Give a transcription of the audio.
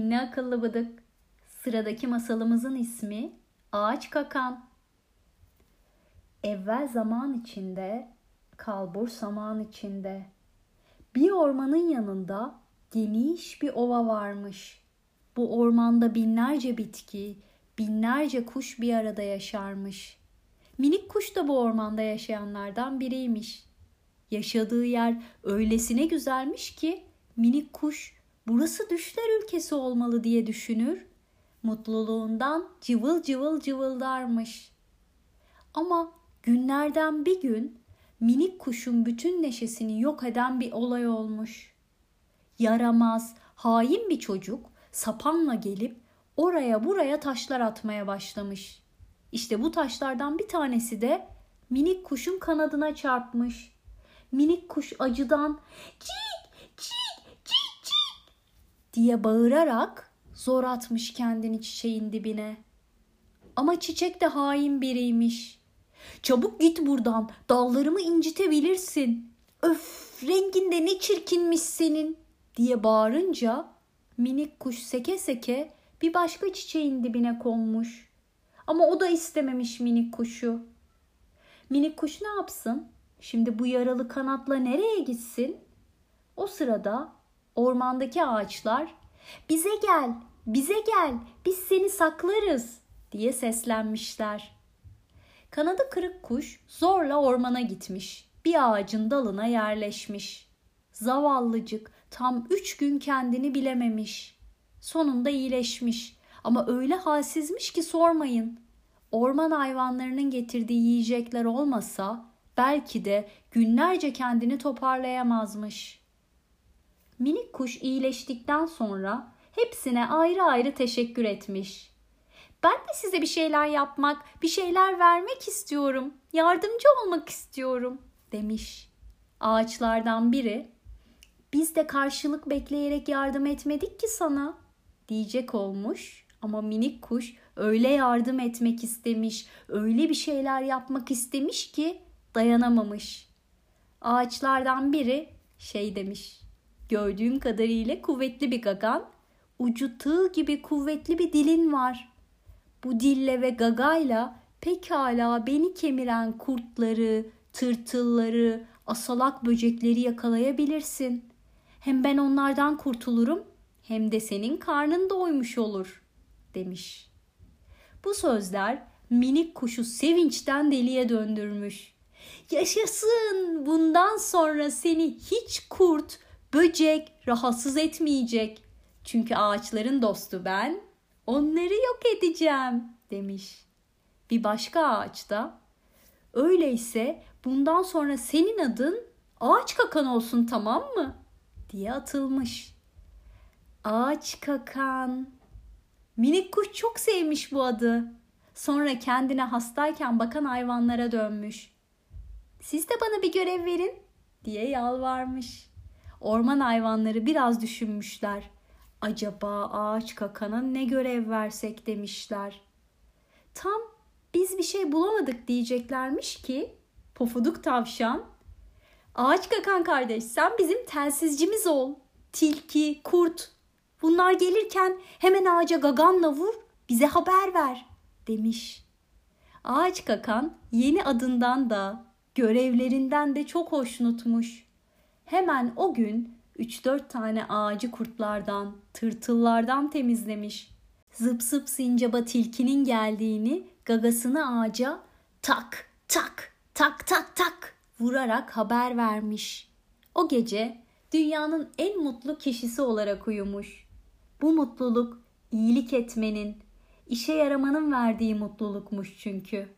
akıllı bıdık. Sıradaki masalımızın ismi Ağaç Kakan. Evvel zaman içinde, kalbur saman içinde. Bir ormanın yanında geniş bir ova varmış. Bu ormanda binlerce bitki, binlerce kuş bir arada yaşarmış. Minik kuş da bu ormanda yaşayanlardan biriymiş. Yaşadığı yer öylesine güzelmiş ki minik kuş burası düşler ülkesi olmalı diye düşünür. Mutluluğundan cıvıl cıvıl cıvıldarmış. Ama günlerden bir gün minik kuşun bütün neşesini yok eden bir olay olmuş. Yaramaz, hain bir çocuk sapanla gelip oraya buraya taşlar atmaya başlamış. İşte bu taşlardan bir tanesi de minik kuşun kanadına çarpmış. Minik kuş acıdan cik diye bağırarak zor atmış kendini çiçeğin dibine. Ama çiçek de hain biriymiş. Çabuk git buradan dallarımı incitebilirsin. Öf renginde ne çirkinmiş senin diye bağırınca minik kuş seke seke bir başka çiçeğin dibine konmuş. Ama o da istememiş minik kuşu. Minik kuş ne yapsın? Şimdi bu yaralı kanatla nereye gitsin? O sırada ormandaki ağaçlar bize gel, bize gel, biz seni saklarız diye seslenmişler. Kanadı kırık kuş zorla ormana gitmiş. Bir ağacın dalına yerleşmiş. Zavallıcık tam üç gün kendini bilememiş. Sonunda iyileşmiş ama öyle halsizmiş ki sormayın. Orman hayvanlarının getirdiği yiyecekler olmasa belki de günlerce kendini toparlayamazmış. Minik kuş iyileştikten sonra hepsine ayrı ayrı teşekkür etmiş. Ben de size bir şeyler yapmak, bir şeyler vermek istiyorum. Yardımcı olmak istiyorum demiş. Ağaçlardan biri biz de karşılık bekleyerek yardım etmedik ki sana diyecek olmuş ama minik kuş öyle yardım etmek istemiş, öyle bir şeyler yapmak istemiş ki dayanamamış. Ağaçlardan biri şey demiş. Gördüğüm kadarıyla kuvvetli bir gagan, ucu tığ gibi kuvvetli bir dilin var. Bu dille ve gagayla pekala beni kemiren kurtları, tırtılları, asalak böcekleri yakalayabilirsin. Hem ben onlardan kurtulurum hem de senin karnın doymuş olur demiş. Bu sözler minik kuşu sevinçten deliye döndürmüş. Yaşasın bundan sonra seni hiç kurt, böcek rahatsız etmeyecek. Çünkü ağaçların dostu ben, onları yok edeceğim demiş. Bir başka ağaçta öyleyse bundan sonra senin adın ağaç kakan olsun tamam mı? diye atılmış. Ağaç kakan. Minik kuş çok sevmiş bu adı. Sonra kendine hastayken bakan hayvanlara dönmüş. Siz de bana bir görev verin diye yalvarmış. Orman hayvanları biraz düşünmüşler. Acaba ağaç kakana ne görev versek demişler. Tam biz bir şey bulamadık diyeceklermiş ki pofuduk tavşan Ağaç kakan kardeş sen bizim telsizcimiz ol. Tilki, kurt bunlar gelirken hemen ağaca gaganla vur bize haber ver demiş. Ağaç kakan yeni adından da görevlerinden de çok hoşnutmuş. Hemen o gün 3-4 tane ağacı kurtlardan, tırtıllardan temizlemiş. Zıp zıp sincaba tilkinin geldiğini gagasını ağaca tak tak tak tak tak vurarak haber vermiş. O gece dünyanın en mutlu kişisi olarak uyumuş. Bu mutluluk iyilik etmenin, işe yaramanın verdiği mutlulukmuş çünkü.